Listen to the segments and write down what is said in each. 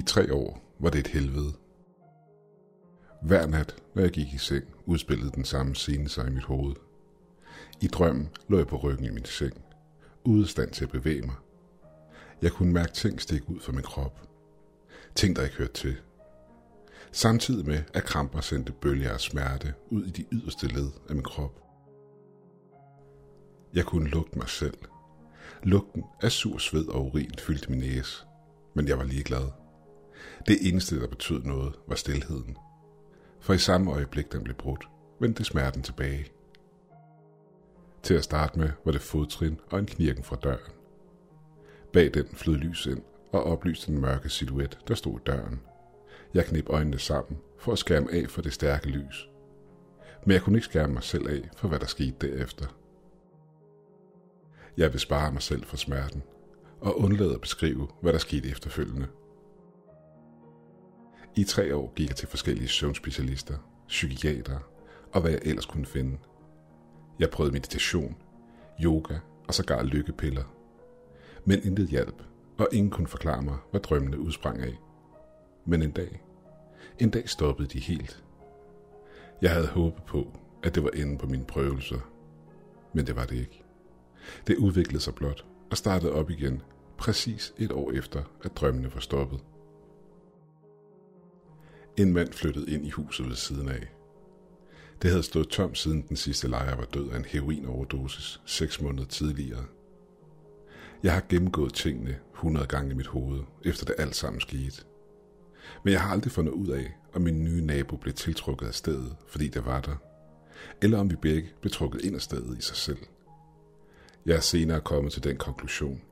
I tre år var det et helvede. Hver nat, når jeg gik i seng, udspillede den samme scene sig i mit hoved. I drømmen lå jeg på ryggen i min seng, ude stand til at bevæge mig. Jeg kunne mærke ting stikke ud fra min krop. Ting, der ikke hørte til. Samtidig med, at kramper sendte bølger af smerte ud i de yderste led af min krop. Jeg kunne lugte mig selv. Lugten af sur sved og urin fyldte min næse, men jeg var ligeglad. Det eneste, der betød noget, var stilheden. For i samme øjeblik, den blev brudt, vendte smerten tilbage. Til at starte med var det fodtrin og en knirken fra døren. Bag den flød lys ind og oplyste den mørke silhuet, der stod i døren. Jeg knep øjnene sammen for at skærme af for det stærke lys. Men jeg kunne ikke skærme mig selv af for, hvad der skete derefter. Jeg vil spare mig selv for smerten og undlade at beskrive, hvad der skete efterfølgende. I tre år gik jeg til forskellige søvnspecialister, psykiater og hvad jeg ellers kunne finde. Jeg prøvede meditation, yoga og sågar lykkepiller. Men intet hjalp, og ingen kunne forklare mig, hvad drømmene udsprang af. Men en dag, en dag stoppede de helt. Jeg havde håbet på, at det var enden på mine prøvelser, men det var det ikke. Det udviklede sig blot og startede op igen, præcis et år efter, at drømmene var stoppet. En mand flyttede ind i huset ved siden af. Det havde stået tomt siden den sidste lejer var død af en heroinoverdosis seks måneder tidligere. Jeg har gennemgået tingene 100 gange i mit hoved, efter det alt sammen skete. Men jeg har aldrig fundet ud af, om min nye nabo blev tiltrukket af stedet, fordi det var der, eller om vi begge blev trukket ind af stedet i sig selv. Jeg er senere kommet til den konklusion,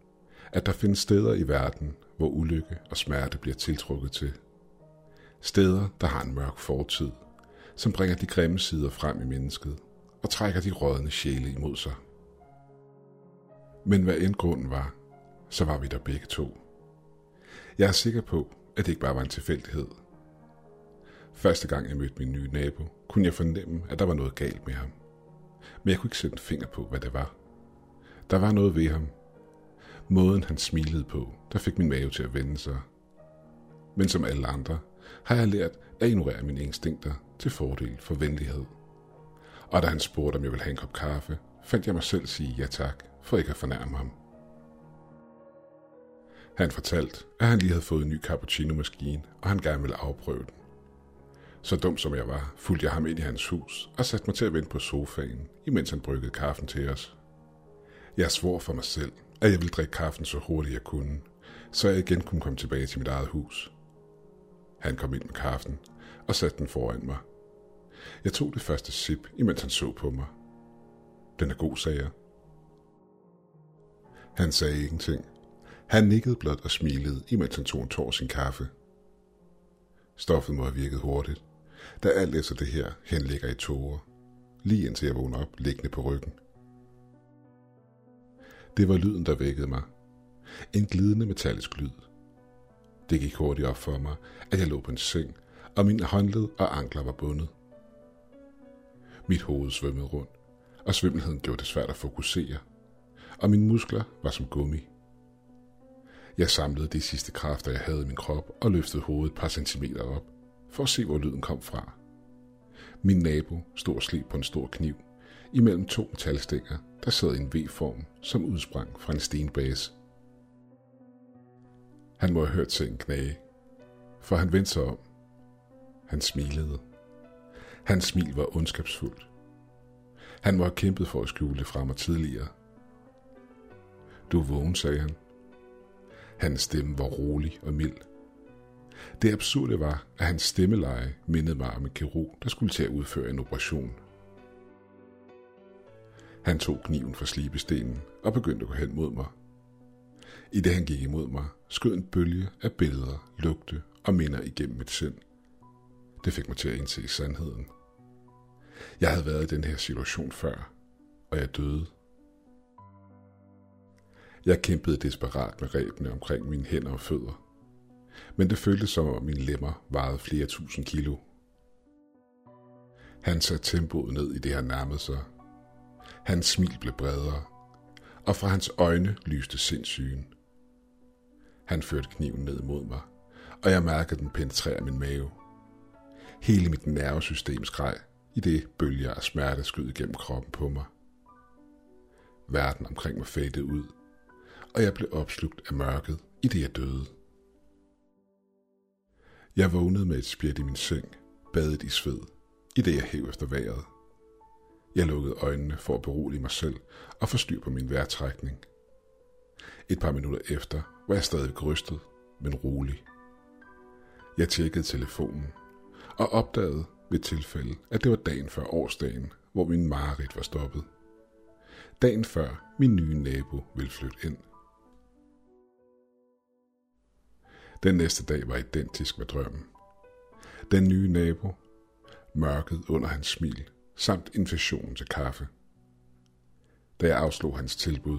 at der findes steder i verden, hvor ulykke og smerte bliver tiltrukket til – Steder, der har en mørk fortid, som bringer de grimme sider frem i mennesket og trækker de rådne sjæle imod sig. Men hvad end grunden var, så var vi der begge to. Jeg er sikker på, at det ikke bare var en tilfældighed. Første gang jeg mødte min nye nabo, kunne jeg fornemme, at der var noget galt med ham. Men jeg kunne ikke sætte en finger på, hvad det var. Der var noget ved ham. Måden han smilede på, der fik min mave til at vende sig. Men som alle andre har jeg lært at ignorere mine instinkter til fordel for venlighed. Og da han spurgte, om jeg ville have en kop kaffe, fandt jeg mig selv sige ja tak, for ikke at fornærme ham. Han fortalte, at han lige havde fået en ny cappuccino-maskine, og han gerne ville afprøve den. Så dum som jeg var, fulgte jeg ham ind i hans hus og satte mig til at vente på sofaen, imens han bryggede kaffen til os. Jeg svor for mig selv, at jeg ville drikke kaffen så hurtigt jeg kunne, så jeg igen kunne komme tilbage til mit eget hus – han kom ind med kaffen og satte den foran mig. Jeg tog det første sip, imens han så på mig. Den er god, sagde jeg. Han sagde ingenting. Han nikkede blot og smilede, imens han tog en tår sin kaffe. Stoffet må have virket hurtigt, da alt efter det her henligger i tårer, lige indtil jeg vågner op liggende på ryggen. Det var lyden, der vækkede mig. En glidende metallisk lyd. Det gik hurtigt op for mig, at jeg lå på en seng, og mine håndled og ankler var bundet. Mit hoved svømmede rundt, og svimmelheden gjorde det svært at fokusere, og mine muskler var som gummi. Jeg samlede de sidste kræfter, jeg havde i min krop, og løftede hovedet et par centimeter op, for at se, hvor lyden kom fra. Min nabo stod og sleb på en stor kniv, imellem to metalstænger, der sad i en V-form, som udsprang fra en stenbase han må have hørt ting knage, for han vendte sig om. Han smilede. Hans smil var ondskabsfuldt. Han må have kæmpet for at skjule det fra mig tidligere. Du er vågen, sagde han. Hans stemme var rolig og mild. Det absurde var, at hans stemmeleje mindede mig om en kirurg, der skulle til at udføre en operation. Han tog kniven fra slibestenen og begyndte at gå hen mod mig. I det han gik imod mig, skød en bølge af billeder, lugte og minder igennem mit sind. Det fik mig til at indse sandheden. Jeg havde været i den her situation før, og jeg døde. Jeg kæmpede desperat med rebene omkring mine hænder og fødder. Men det føltes som om mine lemmer vejede flere tusind kilo. Han satte tempoet ned i det, han nærmede sig. Hans smil blev bredere, og fra hans øjne lyste sindssygen. Han førte kniven ned mod mig, og jeg mærkede den penetrere min mave. Hele mit nervesystem skreg, i det bølger af smerte skød igennem kroppen på mig. Verden omkring mig fadede ud, og jeg blev opslugt af mørket, i det jeg døde. Jeg vågnede med et spjæt i min seng, badet i sved, i det jeg hæv efter vejret. Jeg lukkede øjnene for at berolige mig selv og få styr på min vejrtrækning. Et par minutter efter var jeg stadig rystet, men rolig. Jeg tjekkede telefonen og opdagede ved tilfælde, at det var dagen før årsdagen, hvor min mareridt var stoppet. Dagen før min nye nabo ville flytte ind. Den næste dag var identisk med drømmen. Den nye nabo, mørket under hans smil, samt invitationen til kaffe. Da jeg afslog hans tilbud,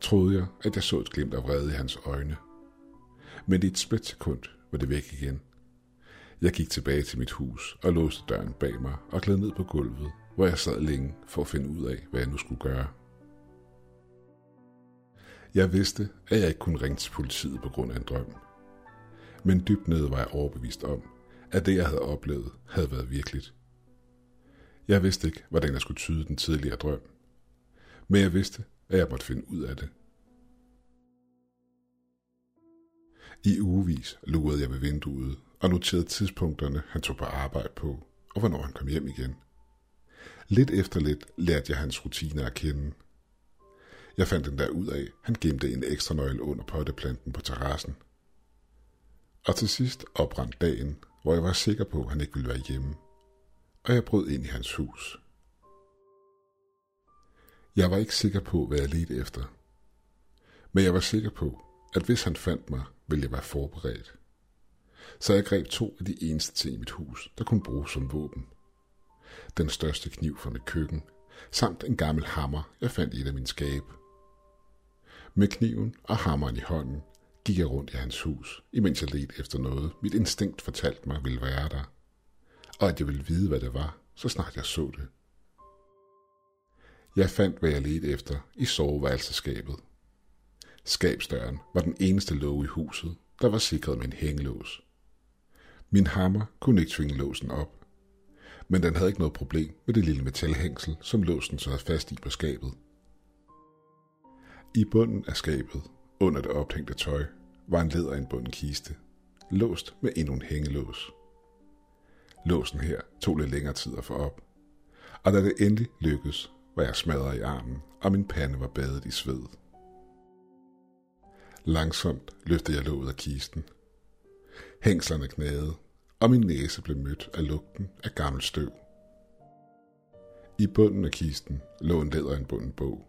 troede jeg, at jeg så et glimt af vrede i hans øjne. Men i et splitsekund var det væk igen. Jeg gik tilbage til mit hus og låste døren bag mig og gled ned på gulvet, hvor jeg sad længe for at finde ud af, hvad jeg nu skulle gøre. Jeg vidste, at jeg ikke kunne ringe til politiet på grund af en drøm. Men dybt nede var jeg overbevist om, at det, jeg havde oplevet, havde været virkeligt. Jeg vidste ikke, hvordan jeg skulle tyde den tidligere drøm. Men jeg vidste, at jeg måtte finde ud af det. I ugevis lurede jeg ved vinduet og noterede tidspunkterne, han tog på arbejde på, og hvornår han kom hjem igen. Lidt efter lidt lærte jeg hans rutiner at kende. Jeg fandt den der ud af, han gemte en ekstra nøgle under potteplanten på terrassen. Og til sidst oprandt dagen, hvor jeg var sikker på, at han ikke ville være hjemme. Og jeg brød ind i hans hus. Jeg var ikke sikker på, hvad jeg ledte efter. Men jeg var sikker på, at hvis han fandt mig, ville jeg være forberedt. Så jeg greb to af de eneste ting i mit hus, der kunne bruges som våben. Den største kniv fra mit køkken, samt en gammel hammer, jeg fandt i et af mine skab. Med kniven og hammeren i hånden gik jeg rundt i hans hus, imens jeg ledte efter noget, mit instinkt fortalte mig ville være der, og at jeg ville vide, hvad det var, så snart jeg så det. Jeg fandt, hvad jeg ledte efter i soveværelseskabet. Skabsdøren var den eneste låge i huset, der var sikret med en hængelås. Min hammer kunne ikke tvinge låsen op, men den havde ikke noget problem med det lille metalhængsel, som låsen sad fast i på skabet. I bunden af skabet, under det ophængte tøj, var en læderindbunden kiste, låst med endnu en hængelås. Låsen her tog lidt længere tid at få op, og da det endelig lykkedes, var jeg smadret i armen, og min pande var badet i sved. Langsomt løftede jeg låget af kisten. Hængslerne knagede, og min næse blev mødt af lugten af gammel støv. I bunden af kisten lå en læderindbunden bog.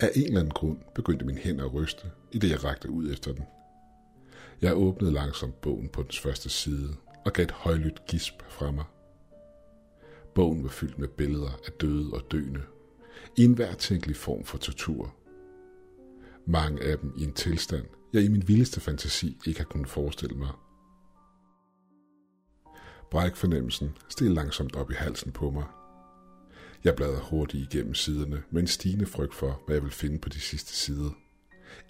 Af en eller anden grund begyndte min hænder at ryste, i det jeg rakte ud efter den. Jeg åbnede langsomt bogen på dens første side og gav et højlydt gisp fra mig. Bogen var fyldt med billeder af døde og døende, i en hver tænkelig form for tortur. Mange af dem i en tilstand, jeg i min vildeste fantasi ikke har kunnet forestille mig. Brækfornemmelsen steg langsomt op i halsen på mig. Jeg bladrede hurtigt igennem siderne med en stigende frygt for, hvad jeg ville finde på de sidste sider,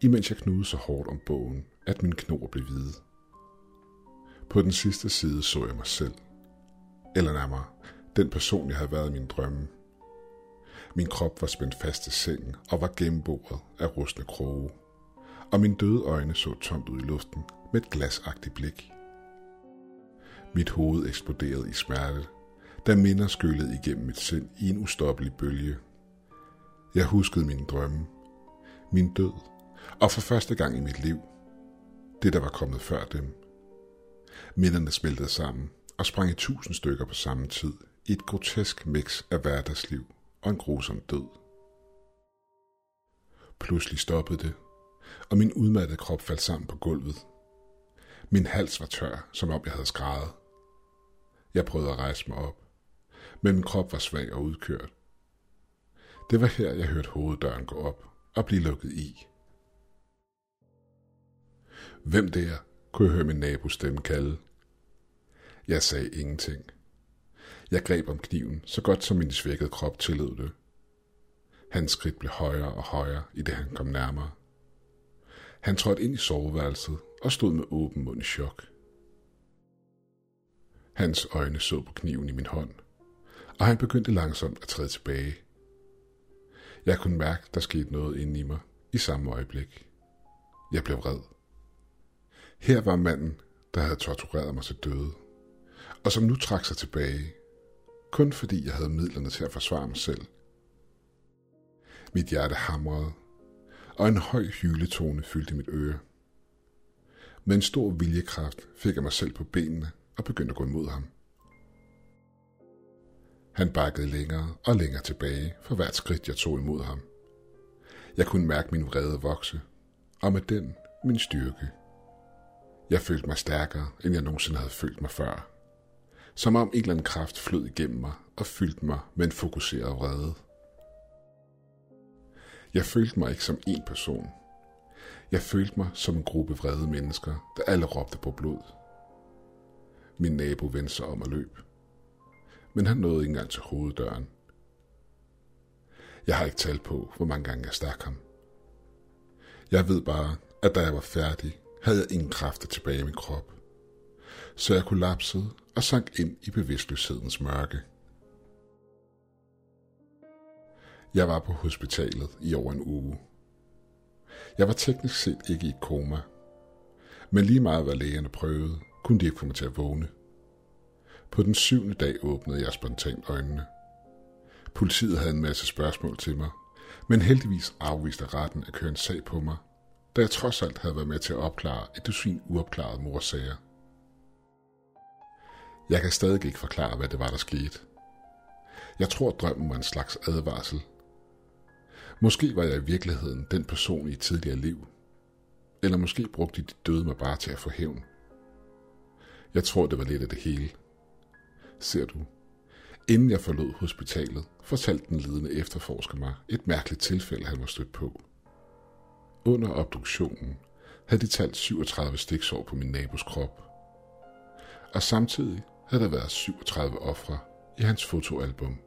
imens jeg knudede så hårdt om bogen, at min knor blev hvide. På den sidste side så jeg mig selv. Eller nærmere, den person, jeg havde været i min drømme. Min krop var spændt fast til sengen og var gennemboret af rustne kroge. Og mine døde øjne så tomt ud i luften med et glasagtigt blik. Mit hoved eksploderede i smerte, da minder skyllede igennem mit sind i en ustoppelig bølge. Jeg huskede mine drømme, min død, og for første gang i mit liv, det der var kommet før dem. Minderne smeltede sammen og sprang i tusind stykker på samme tid i et grotesk mix af hverdagsliv og en grusom død. Pludselig stoppede det, og min udmattede krop faldt sammen på gulvet. Min hals var tør, som om jeg havde skrædet. Jeg prøvede at rejse mig op, men min krop var svag og udkørt. Det var her, jeg hørte hoveddøren gå op og blive lukket i. Hvem det er, kunne jeg høre min nabos stemme kalde. Jeg sagde ingenting. Jeg greb om kniven, så godt som min svækkede krop tillod det. Hans skridt blev højere og højere, i det han kom nærmere. Han trådte ind i soveværelset og stod med åben mund i chok. Hans øjne så på kniven i min hånd, og han begyndte langsomt at træde tilbage. Jeg kunne mærke, der skete noget inde i mig i samme øjeblik. Jeg blev vred. Her var manden, der havde tortureret mig til døde, og som nu trak sig tilbage, kun fordi jeg havde midlerne til at forsvare mig selv. Mit hjerte hamrede, og en høj hyletone fyldte mit øre. Med en stor viljekraft fik jeg mig selv på benene og begyndte at gå imod ham. Han bakkede længere og længere tilbage for hvert skridt, jeg tog imod ham. Jeg kunne mærke min vrede vokse, og med den min styrke. Jeg følte mig stærkere, end jeg nogensinde havde følt mig før. Som om en eller anden kraft flød igennem mig og fyldte mig med en fokuseret vrede. Jeg følte mig ikke som én person. Jeg følte mig som en gruppe vrede mennesker, der alle råbte på blod. Min nabo vendte sig om og løb. Men han nåede ikke engang til hoveddøren. Jeg har ikke talt på, hvor mange gange jeg stak ham. Jeg ved bare, at da jeg var færdig, havde jeg ingen kræfter tilbage i min krop. Så jeg kollapsede og sank ind i bevidstløshedens mørke. Jeg var på hospitalet i over en uge. Jeg var teknisk set ikke i et koma, men lige meget hvad lægerne prøvede, kunne de ikke få mig til at vågne. På den syvende dag åbnede jeg spontant øjnene. Politiet havde en masse spørgsmål til mig, men heldigvis afviste retten at køre en sag på mig, da jeg trods alt havde været med til at opklare et dusin uopklarede morsager. Jeg kan stadig ikke forklare, hvad det var, der skete. Jeg tror, drømmen var en slags advarsel. Måske var jeg i virkeligheden den person i et tidligere liv. Eller måske brugte de døde mig bare til at få hævn. Jeg tror, det var lidt af det hele. Ser du, inden jeg forlod hospitalet, fortalte den lidende efterforsker mig et mærkeligt tilfælde, han var stødt på. Under obduktionen havde de talt 37 stiksår på min nabos krop. Og samtidig havde der været 37 ofre i hans fotoalbum.